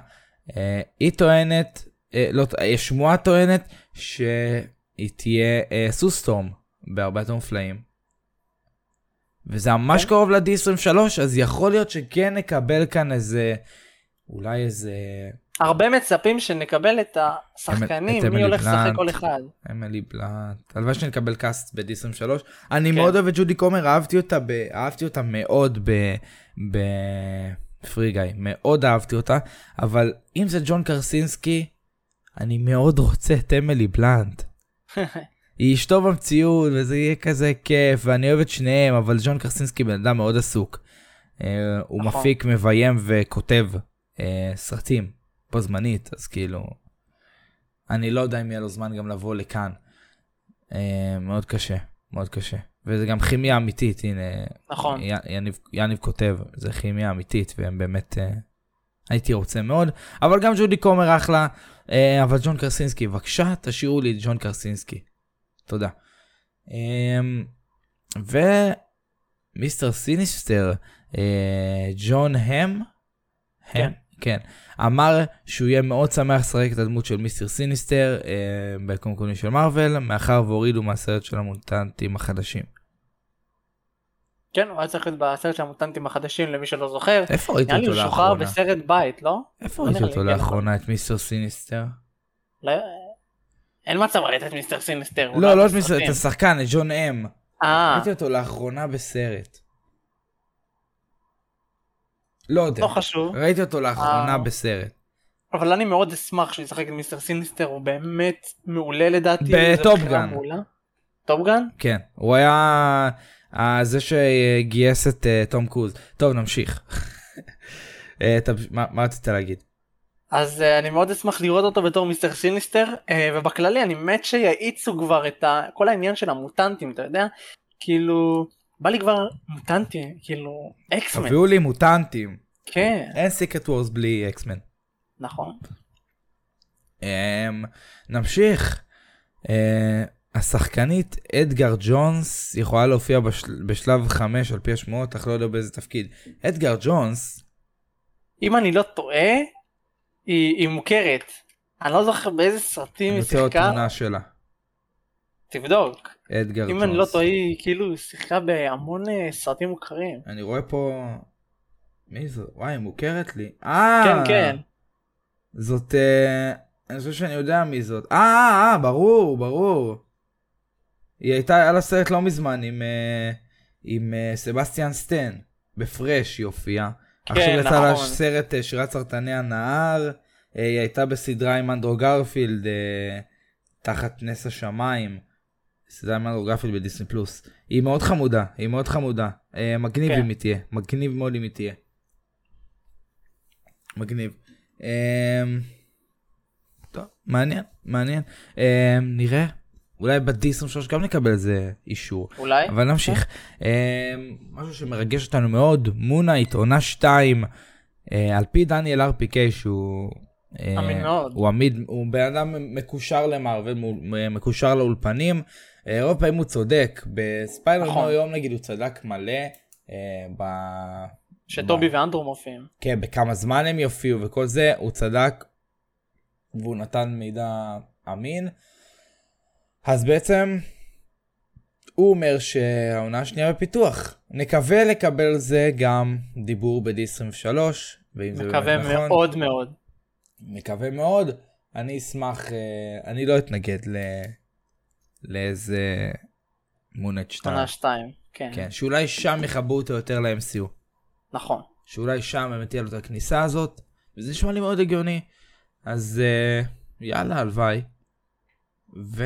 [SPEAKER 6] היא טוענת, לא, שמועה טוענת שהיא תהיה סוסטורם בהרבה יותר מופלאים. וזה ממש
[SPEAKER 7] כן.
[SPEAKER 6] קרוב ל-D23, אז יכול להיות שכן נקבל כאן איזה, אולי איזה
[SPEAKER 7] הרבה מצפים שנקבל את השחקנים,
[SPEAKER 6] את
[SPEAKER 7] מי הולך לשחק. כל אחד.
[SPEAKER 6] אמילי בלאט. הלוואי שנקבל קאסט ב-D23. אני
[SPEAKER 7] כן.
[SPEAKER 6] מאוד אוהב את ג'ודי קומר, אהבתי אותה, ב... אהבתי אותה מאוד ב... ב... פרי גיא, מאוד אהבתי אותה, אבל אם זה ג'ון קרסינסקי, אני מאוד רוצה את אמילי בלאנט. היא אשתו במציאות, וזה יהיה כזה כיף, ואני אוהב את שניהם, אבל ג'ון קרסינסקי בן אדם מאוד עסוק. אה, הוא
[SPEAKER 7] נכון.
[SPEAKER 6] מפיק, מביים וכותב אה, סרטים, בו זמנית, אז כאילו, אני לא יודע אם יהיה לו זמן גם לבוא לכאן. אה, מאוד קשה, מאוד קשה. וזה גם כימיה אמיתית, הנה,
[SPEAKER 7] נכון.
[SPEAKER 6] י- יניב, יניב כותב, זה כימיה אמיתית, והם באמת, אה, הייתי רוצה מאוד, אבל גם ג'ודי קומר אחלה, אה, אבל ג'ון קרסינסקי, בבקשה תשאירו לי את ג'ון קרסינסקי. תודה. אה, ומיסטר סיניסטר, אה, ג'ון האם,
[SPEAKER 7] כן.
[SPEAKER 6] כן, אמר שהוא יהיה מאוד שמח לשחק את הדמות של מיסטר סיניסטר אה, ביקום הקולנועי של מארוול, מאחר והורידו מהסרט של המוטנטים החדשים.
[SPEAKER 7] כן, הוא היה צריך להיות בסרט של המוטנטים החדשים למי שלא זוכר.
[SPEAKER 6] איפה ראית
[SPEAKER 7] נראה לי
[SPEAKER 6] אותו
[SPEAKER 7] הוא שוחרר
[SPEAKER 6] לאחרונה?
[SPEAKER 7] בסרט בית, לא?
[SPEAKER 6] איפה
[SPEAKER 7] לא
[SPEAKER 6] ראית אותו
[SPEAKER 7] כן,
[SPEAKER 6] לאחרונה, את מיסטר סיניסטר?
[SPEAKER 7] לא- אין מצב ראית את מיסטר סיניסטר. הוא
[SPEAKER 6] לא, לא
[SPEAKER 7] היה
[SPEAKER 6] את מיסטר, את. השחקן, את ג'ון האם.
[SPEAKER 7] אה,
[SPEAKER 6] ראיתי אותו לאחרונה בסרט. לא יודע.
[SPEAKER 7] לא חשוב.
[SPEAKER 6] ראיתי אותו לאחרונה
[SPEAKER 7] אה.
[SPEAKER 6] בסרט.
[SPEAKER 7] אבל אני מאוד אשמח שהוא ישחק את מיסטר סיניסטר, הוא באמת מעולה לדעתי.
[SPEAKER 6] בטופ
[SPEAKER 7] זו בחירה
[SPEAKER 6] גאן.
[SPEAKER 7] מעולה. Top Gun?
[SPEAKER 6] כן, הוא היה אה, זה שגייס את אה, תום קרוז. טוב, נמשיך. אה, מה רצית להגיד?
[SPEAKER 7] אז אה, אני מאוד אשמח לראות אותו בתור Mister Sinister, אה, ובכללי אני מת שיאיצו כבר את ה... כל העניין של המוטנטים, אתה יודע? כאילו, בא לי כבר מוטנטים, כאילו, X-Men,
[SPEAKER 6] תביאו לי מוטנטים.
[SPEAKER 7] כן,
[SPEAKER 6] אין Secret Wars בלי X-Men.
[SPEAKER 7] נכון.
[SPEAKER 6] אמ, נמשיך. אה, השחקנית אדגר ג'ונס יכולה להופיע בשל... בשלב 5 על פי השמועות, אך לא יודע באיזה תפקיד. אדגר ג'ונס,
[SPEAKER 7] אם אני לא טועה, היא, היא מוכרת. אני לא זוכר באיזה סרטים
[SPEAKER 6] אני
[SPEAKER 7] היא
[SPEAKER 6] רוצה עוד
[SPEAKER 7] שיחקה,
[SPEAKER 6] תמונה שלה.
[SPEAKER 7] תבדוק.
[SPEAKER 6] אדגר
[SPEAKER 7] אם
[SPEAKER 6] ג'ונס.
[SPEAKER 7] אני לא טועה, היא כאילו שיחקה בהמון אה, סרטים מוכרים.
[SPEAKER 6] אני רואה פה... מי זו? וואי, היא מוכרת לי. אה!
[SPEAKER 7] כן, כן.
[SPEAKER 6] זאת... אה, אני חושב שאני יודע מי זאת. אה, אה, אה, ברור, ברור. היא הייתה, היה לה סרט לא מזמן עם, אה, עם אה, סבסטיאן סטן. ב Fresh היא הופיעה. עכשיו יצא לה
[SPEAKER 7] נכון.
[SPEAKER 6] סרט אה, שירת סרטני הנהר. אה, היא הייתה בסדרה עם אנדרו גרפילד, אה, תחת נס השמיים. סדרה עם אנדרו גרפילד בדיסני פלוס. היא מאוד חמודה, היא מאוד חמודה. מגניב
[SPEAKER 7] כן.
[SPEAKER 6] אם היא תהיה, מגניב מאוד אם היא תהיה. מגניב. טוב, מעניין, מעניין. אה, נראה, אולי בדיסני 3 גם נקבל איזה אישור.
[SPEAKER 7] אולי?
[SPEAKER 6] אבל נמשיך. אה, משהו שמרגש אותנו מאוד, מונייט, עונה 2, אה, על פי דניאל ארפיקי שהוא... אה,
[SPEAKER 7] אמין מאוד.
[SPEAKER 6] הוא עמיד, הוא בן אדם מקושר למערבל, מ- מקושר לאולפנים. אה, רוב פעמים הוא צודק, בספיילר
[SPEAKER 7] נכון.
[SPEAKER 6] נו יום נגיד הוא צדק מלא. אה, ב...
[SPEAKER 7] שטובי ואנדרו מופיעים.
[SPEAKER 6] כן, בכמה זמן הם יופיעו וכל זה, הוא צדק והוא נתן מידע אמין. אז בעצם הוא אומר שהעונה השנייה בפיתוח. נקווה לקבל זה גם דיבור ב-D23, ואם זה
[SPEAKER 7] מקווה
[SPEAKER 6] באמת נכון.
[SPEAKER 7] מאוד מאוד.
[SPEAKER 6] מקווה מאוד. אני אשמח, אה, אני לא אתנגד ל... לאיזה מונט 2.
[SPEAKER 7] עונה 2. כן.
[SPEAKER 6] כן, שאולי שם יחברו אותו יותר ל-MCU.
[SPEAKER 7] נכון.
[SPEAKER 6] שאולי שם באמת תהיה לו את הכניסה הזאת, וזה נשמע לי מאוד הגיוני. אז אה, יאללה, הלוואי. ו...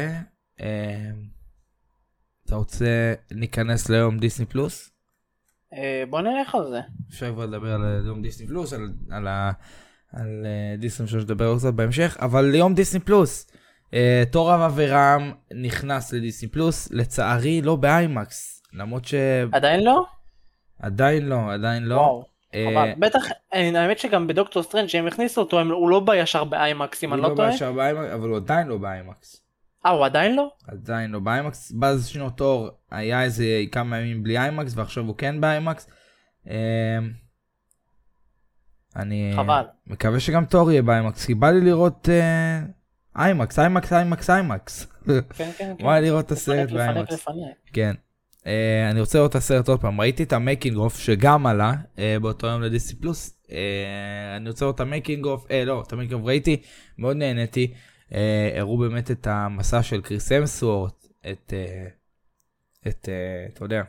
[SPEAKER 6] אה, אתה רוצה להיכנס ליום דיסני פלוס?
[SPEAKER 7] אה, בוא נלך על זה.
[SPEAKER 6] אפשר כבר לדבר על יום דיסני פלוס, על, על, ה- על אה, דיסני פלוס לדבר על זה בהמשך, אבל ליום דיסני פלוס. אה, תור לאב אנד ת'אנדר נכנס לדיסני פלוס, לצערי לא באיימקס, למרות
[SPEAKER 7] עדיין לא?
[SPEAKER 6] שעדיין לא, עדיין לא.
[SPEAKER 7] וואו.
[SPEAKER 6] אה.
[SPEAKER 7] בטח, אה, האמת שגם בדוקטור סטריינג' שהם הכניסו אותו, הוא לא בא ישר באיימקס אם
[SPEAKER 6] הוא
[SPEAKER 7] אני לא
[SPEAKER 6] לא
[SPEAKER 7] טועה.
[SPEAKER 6] בישר באיימקס, אבל הוא עדיין לא באיימקס.
[SPEAKER 7] אה, הוא עדיין לא?
[SPEAKER 6] עדיין לא באיימקס. באז שנות אור היה איזה כמה ימים בלי איימקס, ועכשיו הוא כן באיימקס. אני
[SPEAKER 7] חבל.
[SPEAKER 6] מקווה שגם תור יהיה באיימקס, כי בא לי לראות איימקס, איימקס, איימקס, איימקס.
[SPEAKER 7] כן, כן, כן.
[SPEAKER 6] בא לי לראות את הסרט באיימקס. כן. אה, אני רוצה לראות את הסרט עוד פעם. ראיתי את ה making of שגם עלה אה, באותו יום לדיסני פלוס. אה, אני רוצה לראות את ה making of, אה לא, את ה making of ראיתי, מאוד נהניתי. אה, הראו באמת את המסע של כריס המסוורת', את, אה, את, אה, אתה יודע,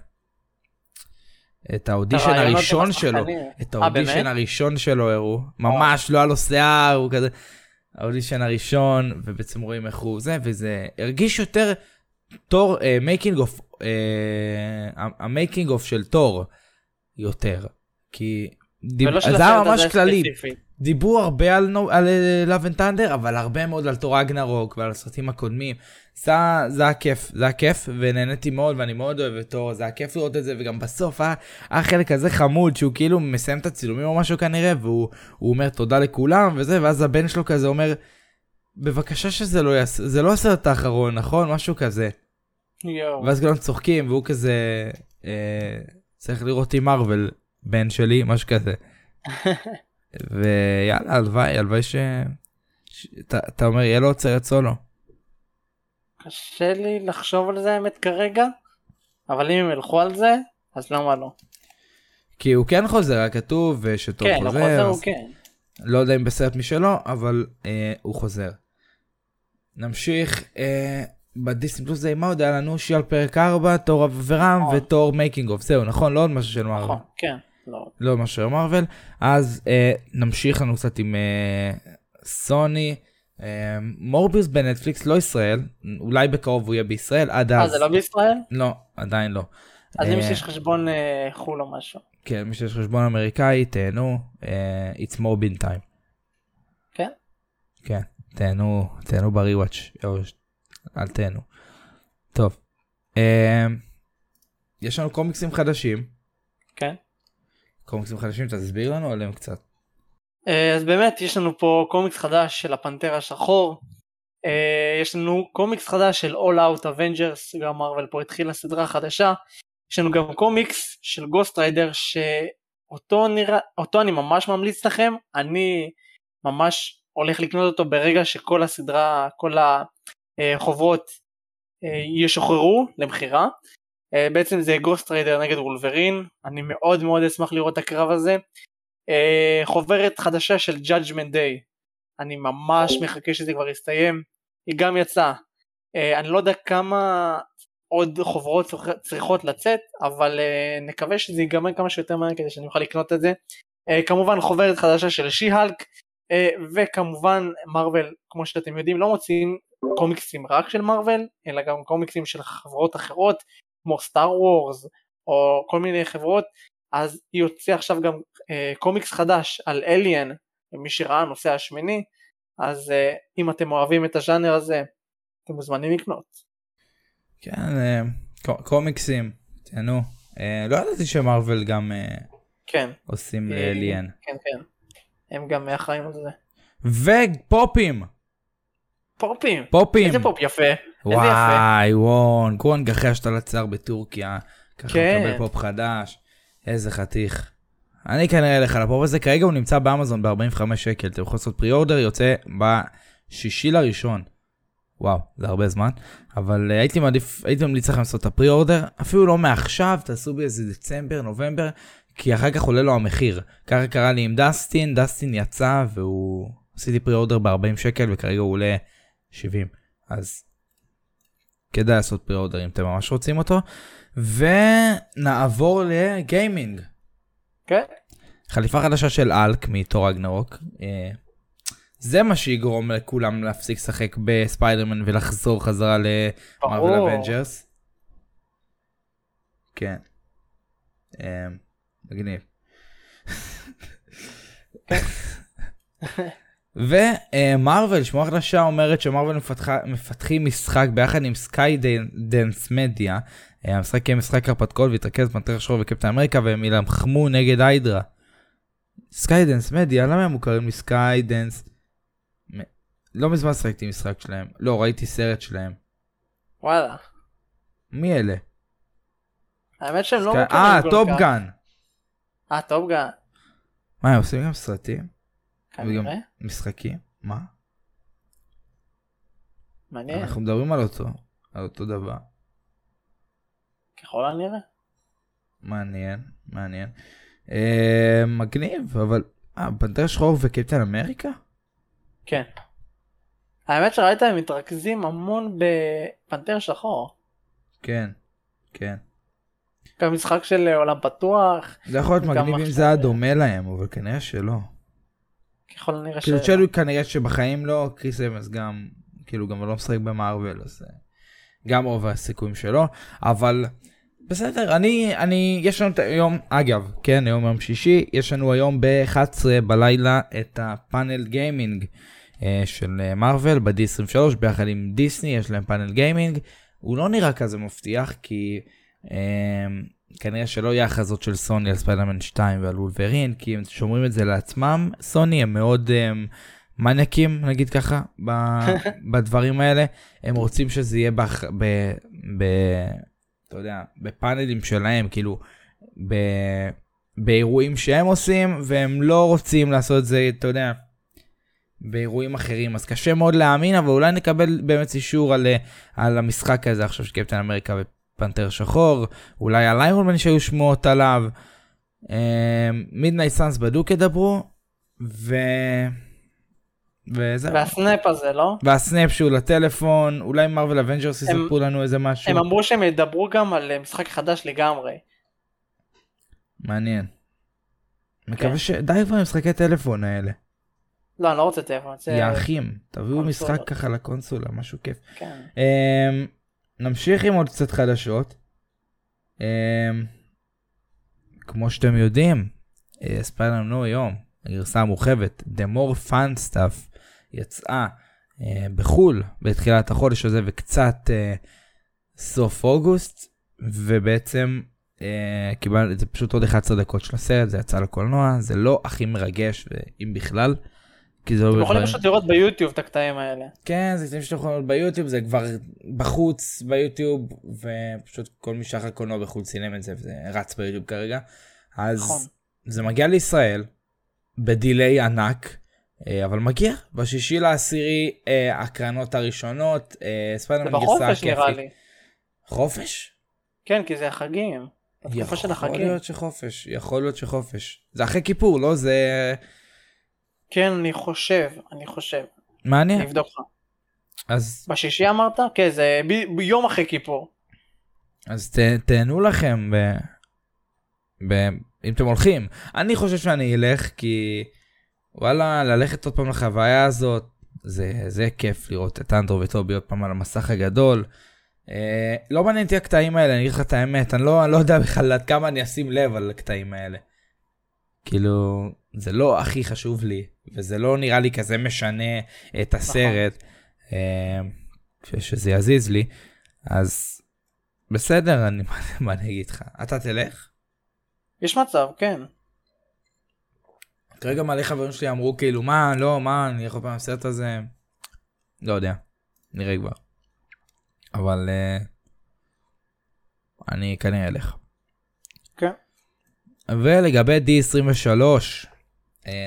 [SPEAKER 6] את האודישן הראשון שלו. את האודישן? הראשון שלו הראו, ממש לא היה לו שיער, הוא כזה, האודישן הראשון, ובעצם רואים איך הוא זה, וזה הרגיש יותר תור, making of, ה making of של תור יותר, כי זה היה ממש כללי,
[SPEAKER 7] ספציפית.
[SPEAKER 6] דיברו הרבה על, על Love and Thunder, אבל הרבה מאוד על תור רגנרוק ועל הסרטים הקודמים. זה, זה היה כיף, זה היה כיף, ונהניתי מאוד, ואני מאוד אוהב את תור, זה היה כיף לראות את זה, וגם בסוף היה, היה חלק כזה חמוד, שהוא כאילו מסיים את הצילומים או משהו כנראה, והוא הוא אומר תודה לכולם, וזה, ואז הבן שלו כזה אומר, בבקשה שזה לא יעשה, זה לא הסרט האחרון, נכון? משהו כזה.
[SPEAKER 7] יואו.
[SPEAKER 6] ואז כולם צוחקים, והוא כזה, אה, צריך לראות עם מארוול, בן שלי, משהו כזה. ויאללה, הלוואי, הלוואי ש... אתה, אומר, יהיה לו עוד סרט סולו.
[SPEAKER 7] קשה לי לחשוב על זה האמת כרגע, אבל אם הם ילכו על זה, אז למה לא?
[SPEAKER 6] כי הוא כן חוזר, היה כתוב שטוב
[SPEAKER 7] כן, הוא
[SPEAKER 6] חוזר.
[SPEAKER 7] חוזר,
[SPEAKER 6] אז
[SPEAKER 7] הוא כן.
[SPEAKER 6] לא יודע אם בסרט משלו, אבל אה, הוא חוזר. נמשיך, אה, בדיסני פלוס זה מה עוד היה לנו? שי-האלק פרק 4, תור אברהם
[SPEAKER 7] נכון.
[SPEAKER 6] ותור making of, זהו, נכון? לא עוד משהו של.
[SPEAKER 7] נכון, כן. לא.
[SPEAKER 6] לא מה של מארוול. אז אה, נמשיך לנו קצת עם אה, סוני. אה, מורביוס בנטפליקס, לא ישראל, אולי בקרוב הוא יהיה בישראל, עד
[SPEAKER 7] אה,
[SPEAKER 6] אז.
[SPEAKER 7] זה לא בישראל?
[SPEAKER 6] לא, עדיין לא.
[SPEAKER 7] אז
[SPEAKER 6] אה,
[SPEAKER 7] אם יש חשבון אה, חו"ל או משהו.
[SPEAKER 6] כן, מי שיש חשבון אמריקאי, תהנו, אה, it's more bin time.
[SPEAKER 7] כן.
[SPEAKER 6] כן, תהנו, תהנו בריוואץ', אל תהנו. טוב, אה, יש לנו קומיקסים חדשים.
[SPEAKER 7] כן.
[SPEAKER 6] קומיקסים חדשים, תסביר לנו עליהם קצת.
[SPEAKER 7] אה, אז באמת יש לנו פה קומיקס חדש של הפנתר השחור. אה, יש לנו קומיקס חדש של All Out Avengers, גם מארוול פה התחילה סדרה חדשה. יש לנו גם קומיקס של גוסט ריידר שאותו אותו אני ממש ממליץ לכם. אני ממש הולך לקנות אותו ברגע שכל הסדרה, כל החוברות אה, ישוחררו למכירה. בעצם זה גוסט ריידר נגד וולברין, אני מאוד מאוד אשמח לראות את הקרב הזה. אה, חוברת חדשה של Judgment Day, אני ממש מחכה שזה כבר יסתיים, היא גם יצאה, אה, אני לא יודע כמה עוד חוברות צריכות לצאת, אבל אה, נקווה שזה ייגמר כמה שיותר מהר כדי שאני אוכל לקנות את זה. כמובן חוברת חדשה של שי-הלק, וכמובן מרוויל, כמו שאתם יודעים, לא מוציאים קומיקסים רק של מרוויל, אלא גם קומיקסים של חברות אחרות, כמו סטאר וורס, או כל מיני חברות, אז היא הוציאה עכשיו גם אה, קומיקס חדש על אליאן, למי שראה נוסע השמיני, אז אה, אם אתם אוהבים את הז'אנר הזה, אתם מוזמנים לקנות.
[SPEAKER 6] כן, אה, קומיקסים, תהנו. אה, לא ידעתי שמארוול גם אה,
[SPEAKER 7] כן.
[SPEAKER 6] עושים לאליאן.
[SPEAKER 7] כן, כן. הם גם אחראים על זה.
[SPEAKER 6] ופופים.
[SPEAKER 7] פופים.
[SPEAKER 6] פופים.
[SPEAKER 7] איזה פופ יפה.
[SPEAKER 6] וואי וונג, וונג אחרי השתלת שיער בטורקיה. ככה
[SPEAKER 7] כן.
[SPEAKER 6] מקבל פופ חדש. איזה חתיך. אני כנראה אלך על הפופ הזה, כרגע הוא נמצא באמזון ב-45 שקל, אתם יכולים לעשות pre-order, יוצא בשישי לראשון. וואו, זה הרבה זמן, אבל אה, הייתי מעדיף, הייתי ממליץ לכם לעשות את ה pre-order, אפילו לא מעכשיו, תעשו באיזה דצמבר, נובמבר, כי אחר כך עולה לו המחיר. ככה קרה לי עם דסטין, דסטין יצא והוא... עשיתי pre-order ב-40 שקל וכרגע הוא עולה 70, אז כדאי לעשות pre-order אם אתם ממש רוצים אותו. ונעבור לגיימינג.
[SPEAKER 7] כן.
[SPEAKER 6] חליפה חדשה של אלק מתור רגנרוק. אה, זה מה שיגרום לכולם להפסיק לשחק בספיידרמן ולחזור חזרה למארוול אבנג'רס. כן. אה, מגניב. ומארוול, שמועה חדשה אומרת שמארוול מפתחים משחק ביחד עם סקיידאנס מדיה. המשחק יהיה משחק הרפתקאות ויתרכז בפנתר שחור וקפטן אמריקה והם ילחמו נגד היידרה. סקיידאנס מדיה, למה הם מוכרים לי סקיידאנס? לא מזמן שחקתי משחק שלהם. לא, ראיתי סרט שלהם.
[SPEAKER 7] וואלה.
[SPEAKER 6] מי אלה?
[SPEAKER 7] האמת שהם לא
[SPEAKER 6] מוכרים אה, Top Gun.
[SPEAKER 7] אה, טופגן.
[SPEAKER 6] מה, הם עושים גם סרטים?
[SPEAKER 7] כנראה.
[SPEAKER 6] משחקים? מה?
[SPEAKER 7] מעניין.
[SPEAKER 6] אנחנו מדברים על אותו, על אותו דבר.
[SPEAKER 7] ככל הנראה.
[SPEAKER 6] מעניין, מעניין. אה, מגניב, אבל... אה, פנתר שחור וקפטן אמריקה?
[SPEAKER 7] כן. האמת שראית הם מתרכזים המון בפנתר שחור.
[SPEAKER 6] כן, כן.
[SPEAKER 7] גם משחק של עולם פתוח.
[SPEAKER 6] זה יכול להיות מגניב אם זה היה דומה להם, אבל כנראה שלא.
[SPEAKER 7] ככל הנראה
[SPEAKER 6] ש... כאילו צ'לוי כנראה שבחיים לא, קריס אבנס גם, כאילו גם לא משחק במארוול, אז אה, גם רוב הסיכויים שלו, אבל בסדר, אני, אני, יש לנו את היום, אגב, כן, היום יום שישי, יש לנו היום ב-11 בלילה את הפאנל גיימינג אה, של מארוול ב-D23, ביחד עם דיסני, יש להם פאנל גיימינג, הוא לא נראה כזה מבטיח, כי... אה, כנראה שלא יהיה הכרזות של סוני על ספיידרמן 2 ועל וולברין, כי הם שומרים את זה לעצמם. סוני הם מאוד הם, מניאקים, נגיד ככה, ב, בדברים האלה. הם רוצים שזה יהיה ב... ב, ב אתה יודע, בפאנלים שלהם, כאילו, ב, באירועים שהם עושים, והם לא רוצים לעשות את זה, אתה יודע, באירועים אחרים. אז קשה מאוד להאמין, אבל אולי נקבל באמת אישור על, על המשחק הזה עכשיו של קפטן אמריקה פנתר שחור, אולי על איירון מן שהיו שמועות עליו. מידנייט סאנס בדוק ידברו, ו... וזהו.
[SPEAKER 7] והסנאפ הזה, לא?
[SPEAKER 6] והסנאפ שהוא לטלפון, אולי מארוול אבנג'רס יספרו לנו איזה משהו.
[SPEAKER 7] הם אמרו שהם ידברו גם על משחק חדש לגמרי.
[SPEAKER 6] מעניין. מקווה כן. ש... די כבר עם משחקי טלפון האלה.
[SPEAKER 7] לא, אני לא רוצה טלפון.
[SPEAKER 6] יא אחים, תביאו משחק ככה לקונסולה, משהו כיף. כן. אמ, נמשיך עם עוד קצת חדשות. Um, כמו שאתם יודעים, ספיילר נו היום, הגרסה המורחבת, The More Fun Stuff, יצאה אה, בחו"ל בתחילת החודש הזה וקצת אה, סוף אוגוסט, ובעצם אה, קיבל, זה פשוט עוד 11 דקות של הסרט, זה יצא לקולנוע, זה לא הכי מרגש, אם בכלל. כי זה לא...
[SPEAKER 7] אתם יכולים פשוט לראות ביוטיוב את הקטעים האלה.
[SPEAKER 6] כן, זה קטעים שאתם יכולים לראות ביוטיוב, זה כבר בחוץ ביוטיוב, ופשוט כל מי שאחר קולנוע בחו"ל צילם את זה, וזה רץ ביוטיוב כרגע. אז
[SPEAKER 7] נכון.
[SPEAKER 6] זה מגיע לישראל, בדיליי ענק, אה, אבל מגיע. בשישי לעשירי, אה, הקרנות הראשונות, אה,
[SPEAKER 7] זה
[SPEAKER 6] ספיידרמן גרסה
[SPEAKER 7] בחופש נראה. לי.
[SPEAKER 6] חופש?
[SPEAKER 7] כן, כי זה החגים.
[SPEAKER 6] יכול. להיות שחופש, יכול להיות שחופש. זה אחרי כיפור, לא? זה...
[SPEAKER 7] כן, אני חושב, אני חושב.
[SPEAKER 6] מעניין.
[SPEAKER 7] אני אבדוק לך.
[SPEAKER 6] אז,
[SPEAKER 7] בשישי אמרת? כן, זה ב- ביום אחרי כיפור.
[SPEAKER 6] אז ת, תהנו לכם ב, ב, אם אתם הולכים. אני חושב שאני אלך כי וואלה, ללכת עוד פעם לחוויה הזאת, זה, זה כיף לראות את אנדרו וטובי עוד פעם על המסך הגדול. אה, לא מעניין אותי הקטעים האלה, אני אגיד לך את האמת, אני לא, אני לא יודע בכלל עד כמה אני אשים לב על הקטעים האלה. כאילו, זה לא הכי חשוב לי, וזה לא נראה לי כזה משנה את הסרט, אה, ש- שזה יזיז לי, אז בסדר, אני, מה אני אגיד לך? אתה תלך?
[SPEAKER 7] יש מצב, כן.
[SPEAKER 6] כרגע מלא חברים שלי אמרו כאילו מה לא מה אני יכול פעם לסרט הזה לא יודע נראה כבר אבל uh, אני כנראה אלך.
[SPEAKER 7] כן.
[SPEAKER 6] ולגבי D23 uh,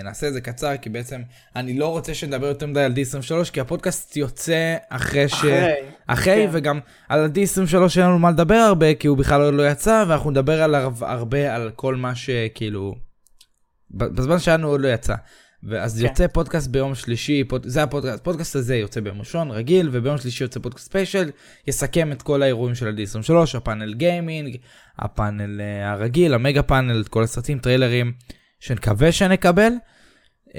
[SPEAKER 6] נעשה את זה קצר כי בעצם אני לא רוצה שנדבר יותר מדי על D23 כי הפודקאסט יוצא אחרי ש...
[SPEAKER 7] אחרי.
[SPEAKER 6] אחרי,
[SPEAKER 7] כן.
[SPEAKER 6] וגם על ה-D23 אין לנו מה לדבר הרבה, כי הוא בכלל עוד לא יצא, ואנחנו נדבר עליו הרבה על כל מה שכאילו... בזמן שלנו עוד לא יצא. ואז
[SPEAKER 7] כן.
[SPEAKER 6] יוצא פודקאסט ביום שלישי, פוד... זה הפודקאסט, הפודקאסט הזה יוצא ביום ראשון, רגיל, וביום שלישי יוצא פודקאסט special, יסכם את כל האירועים של ה-D23, הפאנל gaming, הפאנל אה, הרגיל, המגה פאנל, את כל הסרטים, טריילרים, שנקווה שנקבל. אה,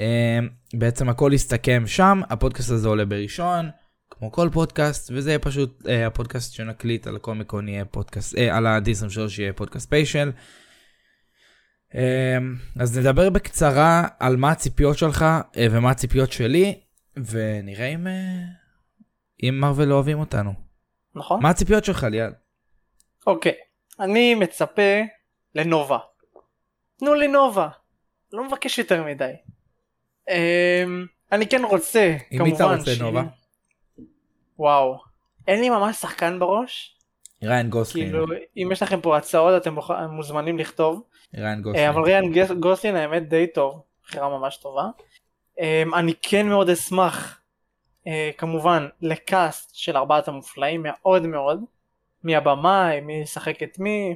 [SPEAKER 6] בעצם הכל יסתכם שם, הפודקאסט הזה עולה בראשון, כמו כל פודקאסט, וזה יהיה פשוט אה, הפודקאסט שנקליט על הקומיקון יהיה פודקאסט, אה, על ה-D23 יהיה פודקאסט special. אה, אז נדבר בקצרה על מה הציפיות שלך אה, ומה הציפיות שלי, ונראה אם, אה, אם מרוויל לא אוהבים אותנו.
[SPEAKER 7] נכון?
[SPEAKER 6] מה הציפיות שלך ליאל?
[SPEAKER 7] אוקיי. אני מצפה לנובה. תנו לי נובה. לא מבקש יותר מדי. אמ, אני כן רוצה,
[SPEAKER 6] עם
[SPEAKER 7] כמובן.
[SPEAKER 6] מי אתה רוצה, נובה?
[SPEAKER 7] וואו. אין לי ממש שחקן בראש.
[SPEAKER 6] ריין גוסלין.
[SPEAKER 7] כאילו, אם יש לכם פה הצעות אתם מוזמנים לכתוב.
[SPEAKER 6] ריין
[SPEAKER 7] אה,
[SPEAKER 6] גוסלין.
[SPEAKER 7] אבל ריאן גס- גוסלין האמת די טוב, בחירה ממש טובה. אמ, אני כן מאוד אשמח, אה, כמובן, לקאסט של ארבעת המופלאים מאוד מאוד. מי הבמאי, מי ישחק את מי,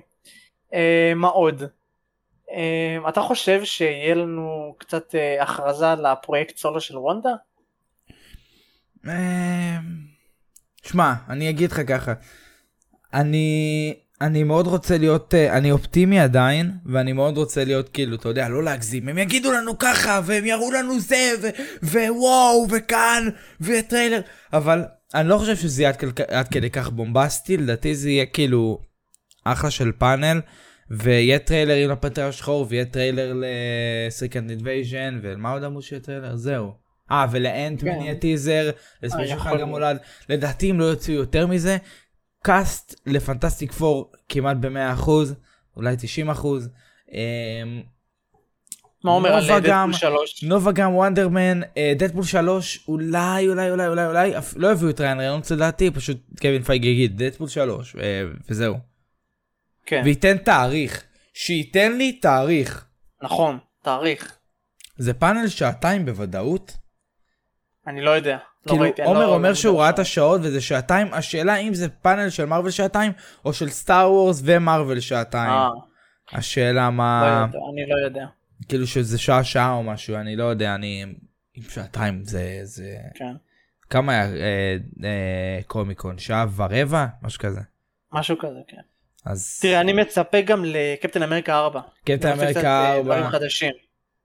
[SPEAKER 7] אה, מה עוד? אה, אתה חושב שיהיה לנו קצת אה, הכרזה לפרויקט סולו של וונדה?
[SPEAKER 6] אה, שמע, אני אגיד לך ככה. אני, אני מאוד רוצה להיות, אה, אני אופטימי עדיין, ואני מאוד רוצה להיות כאילו, אתה יודע, לא להגזים. הם יגידו לנו ככה, והם יראו לנו זה, ו- וואו, וכאן, וטריילר. אבל אני לא חושב שזה יהיה עד, עד כדי כך בומבסטי, לדעתי זה יהיה כאילו אחלה של פאנל. ויהיה טריילר עם הפנתר השחור, ויהיה טריילר ל-Secret Invasion, ולמה עוד אמרו שיהיה טריילר? זהו. אה, ול-Ant-Man
[SPEAKER 7] כן.
[SPEAKER 6] יהיה טיזר, ל-special
[SPEAKER 7] יכול
[SPEAKER 6] חג. המולד. לדעתי אם לא יוציאו יותר מזה, cast ל-Fantastic Four כמעט ב-100%, אולי 90%. אמ,
[SPEAKER 7] מה אומר על Deadpool 3?
[SPEAKER 6] נובה גם Wonder Man, אה, Deadpool 3, אולי, אולי, אולי, אולי, אולי, לא יביאו את ריין ריינולדס לדעתי, פשוט קווין פייגי יגיד, Deadpool 3, אה, וזהו.
[SPEAKER 7] כן,
[SPEAKER 6] וייתן תאריך. שייתן לי תאריך.
[SPEAKER 7] נכון, תאריך.
[SPEAKER 6] זה פאנל שעתיים בוודאות.
[SPEAKER 7] אני לא יודע. לא
[SPEAKER 6] כאילו,
[SPEAKER 7] ראיתי, אני
[SPEAKER 6] עומר
[SPEAKER 7] לא-
[SPEAKER 6] אומר
[SPEAKER 7] לא
[SPEAKER 6] שהוא ראה. את השעות וזה שעתיים, השאלה אם זה פאנל של מארוול שעתיים, או של סטאר וורס ומארוול שעתיים.
[SPEAKER 7] אה,
[SPEAKER 6] השאלה
[SPEAKER 7] לא
[SPEAKER 6] מה,
[SPEAKER 7] יודע, אני לא יודע.
[SPEAKER 6] כאילו שזה שעה שעה או משהו, אני לא יודע, אני... עם שעתיים זה... זה...
[SPEAKER 7] כן.
[SPEAKER 6] כמה היה אה, אה, קומיקון? שעה ורבע? משהו כזה.
[SPEAKER 7] משהו כזה, כן.
[SPEAKER 6] אז...
[SPEAKER 7] תראה, אני מצפה גם לקפטן אמריקה 4.
[SPEAKER 6] קפטן אמריקה
[SPEAKER 7] אה,
[SPEAKER 6] 4.
[SPEAKER 7] דברים חדשים.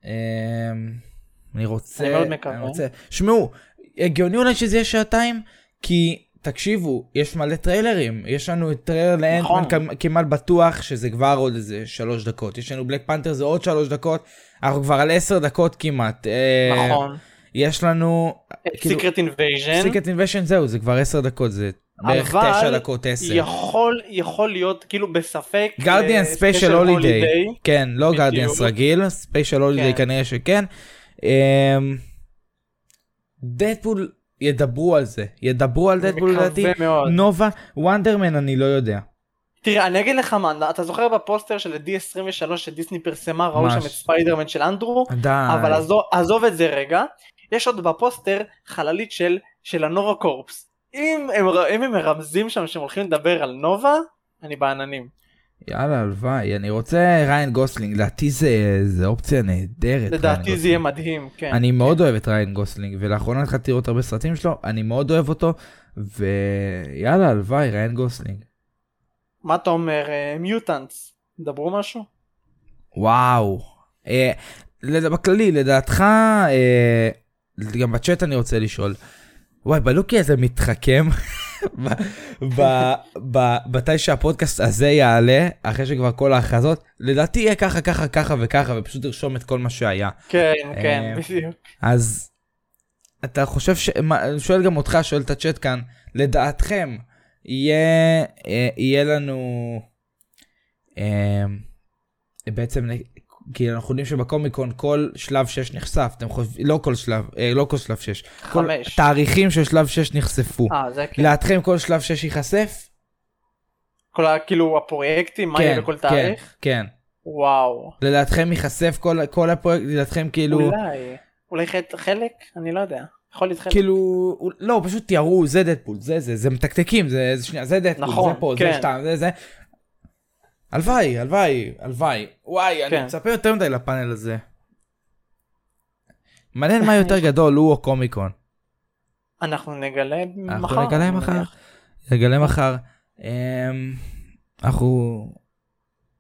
[SPEAKER 6] אמ, אני רוצה,
[SPEAKER 7] אני מאוד מקווה.
[SPEAKER 6] רוצה, שמעו, הגיוני אולי שזה יהיה שעתיים, כי תקשיבו, יש מלא טריילרים, יש לנו את טריילר ל-Ant-Man
[SPEAKER 7] נכון.
[SPEAKER 6] כמ- כמעט בטוח שזה כבר עוד איזה שלוש דקות, יש לנו Black Panther זה עוד שלוש דקות, אנחנו כבר על עשר דקות כמעט. אה,
[SPEAKER 7] נכון.
[SPEAKER 6] יש לנו
[SPEAKER 7] Secret Invasion.
[SPEAKER 6] Secret Invasion זהו זה כבר 10 דקות זה בערך 9 דקות 10.
[SPEAKER 7] יכול יכול להיות כאילו בספק.
[SPEAKER 6] גרדיאן
[SPEAKER 7] אה, special holiday.
[SPEAKER 6] כן לא. Guardians רגיל special holiday
[SPEAKER 7] כן.
[SPEAKER 6] כנראה שכן. Deadpool ידברו על זה ידברו על
[SPEAKER 7] אני
[SPEAKER 6] Deadpool לדעתי. נובה Wonder Man אני לא יודע.
[SPEAKER 7] תראה אני אגיד לך מה אתה זוכר בפוסטר של ה-D23 שדיסני פרסמה ראו שם את. ספיידרמן של אנדרו
[SPEAKER 6] די.
[SPEAKER 7] אבל עזוב, עזוב את זה רגע יש עוד בפוסטר חללית של של הנובה Corps אם הם, אם הם מרמזים שם שהם הולכים לדבר על נובה אני בעננים.
[SPEAKER 6] יאללה הלוואי אני רוצה ריאן גוסלינג לדעתי זה זה אופציה נהדרת.
[SPEAKER 7] לדעתי זה יהיה. מדהים כן.
[SPEAKER 6] אני מאוד אוהב את ריאן גוסלינג ולאחרונה התחלתי לראות הרבה סרטים שלו אני מאוד אוהב אותו ויאללה הלוואי ריאן גוסלינג.
[SPEAKER 7] מה אתה אומר מיוטנטס דברו משהו?
[SPEAKER 6] וואו. אה, בכללי לדעתך אה, גם בצ'אט אני רוצה לשאול. וואי בלוקי הזה מתחכם. מתי שהפודקאסט הזה יעלה אחרי שכבר כל ההכרזות לדעתי יהיה ככה ככה ככה וככה ופשוט תרשום את כל מה שהיה
[SPEAKER 7] כן
[SPEAKER 6] אה,
[SPEAKER 7] כן בדיוק.
[SPEAKER 6] אז אתה חושב ש... אני שואל גם אותך שואל את הצ'אט כאן לדעתכם יהיה אה, יהיה לנו אה, בעצם כי אנחנו יודעים שבקומיקון כל שלב 6 נחשף אתם חושבים לא כל שלב אה, לא כל שלב 6 כל. תאריכים של שלב 6 נחשפו
[SPEAKER 7] אה זה כן.
[SPEAKER 6] לדעתכם כל שלב 6 ייחשף?
[SPEAKER 7] כל ה- כאילו הפרויקטים מה יהיה בכל תאריך?
[SPEAKER 6] כן
[SPEAKER 7] וואו.
[SPEAKER 6] לדעתכם ייחשף כל כל הפרויקט לדעתכם כאילו
[SPEAKER 7] אולי. אולי חלק-? אני לא יודע. יכול להיות חלק.
[SPEAKER 6] כאילו לא פשוט יראו זה דדפול זה זה זה מתקתקים זה זה שנייה זה דדפול
[SPEAKER 7] נכון,
[SPEAKER 6] זה פה
[SPEAKER 7] כן.
[SPEAKER 6] זה שתיים זה זה. הלוואי הלוואי הלוואי וואי אני
[SPEAKER 7] כן.
[SPEAKER 6] מצפה יותר מדי לפאנל הזה. מעניין מה יותר גדול הוא או קומיקון.
[SPEAKER 7] אנחנו נגלה מחר.
[SPEAKER 6] אנחנו נגלה מחר. נגלה מחר. אמ, אנחנו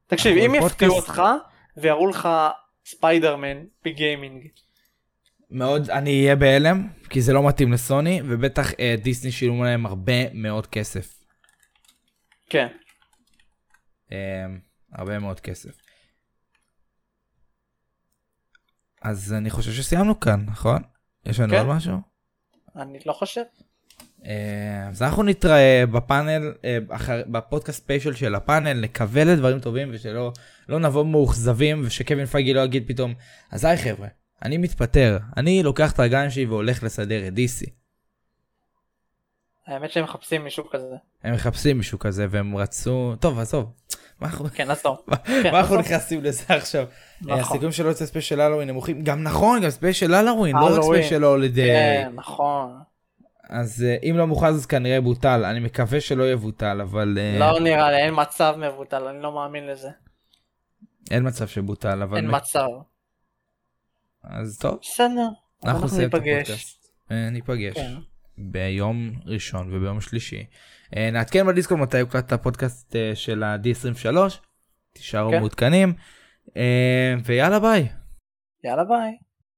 [SPEAKER 7] תקשיב אם יפתיעו אותך ויראו לך ספיידרמן ב-gaming.
[SPEAKER 6] מאוד אני אהיה בהלם כי זה לא מתאים לסוני ובטח אה, דיסני שילמו להם הרבה מאוד כסף.
[SPEAKER 7] כן.
[SPEAKER 6] אמ, הרבה מאוד כסף. אז אני חושב שסיימנו כאן, נכון? יש לנו
[SPEAKER 7] כן.
[SPEAKER 6] עוד משהו?
[SPEAKER 7] אני לא חושב.
[SPEAKER 6] אה, אז אנחנו נתראה בפאנל, אה, אחר, בפודקאסט special של הפאנל, נקווה לדברים טובים ושלא לא נבוא מאוכזבים ושקווין פייגי לא יגיד פתאום, אז היי חבר'ה, אני מתפטר, אני לוקח את הרגליים שלי והולך לסדר את DC.
[SPEAKER 7] האמת שהם מחפשים מישהו כזה.
[SPEAKER 6] הם מחפשים מישהו כזה והם רצו, טוב עזוב.
[SPEAKER 7] כן אז טוב.
[SPEAKER 6] מה
[SPEAKER 7] כן,
[SPEAKER 6] אנחנו
[SPEAKER 7] נכון.
[SPEAKER 6] נכנסים לזה עכשיו?
[SPEAKER 7] נכון.
[SPEAKER 6] הסיכויים שלא יוצא special Halloween נמוכים גם נכון גם special Halloween לא רק. special holiday
[SPEAKER 7] כן נכון.
[SPEAKER 6] אז אה, אם לא מוכרז אז כנראה בוטל אני מקווה שלא יבוטל אבל אה,
[SPEAKER 7] לא נראה לי אין מצב מבוטל אני לא מאמין לזה.
[SPEAKER 6] אין מצב שבוטל אבל
[SPEAKER 7] אין מצב.
[SPEAKER 6] אז טוב
[SPEAKER 7] בסדר.
[SPEAKER 6] אנחנו
[SPEAKER 7] ניפגש.
[SPEAKER 6] אה, ניפגש
[SPEAKER 7] כן.
[SPEAKER 6] ביום ראשון וביום שלישי אה, נעדכן בדיסקו מתי יוקלט את הפודקאסט אה, של ה-D23 תישארו
[SPEAKER 7] כן.
[SPEAKER 6] מעודכנים אה, ויאללה ביי.
[SPEAKER 7] יאללה ביי.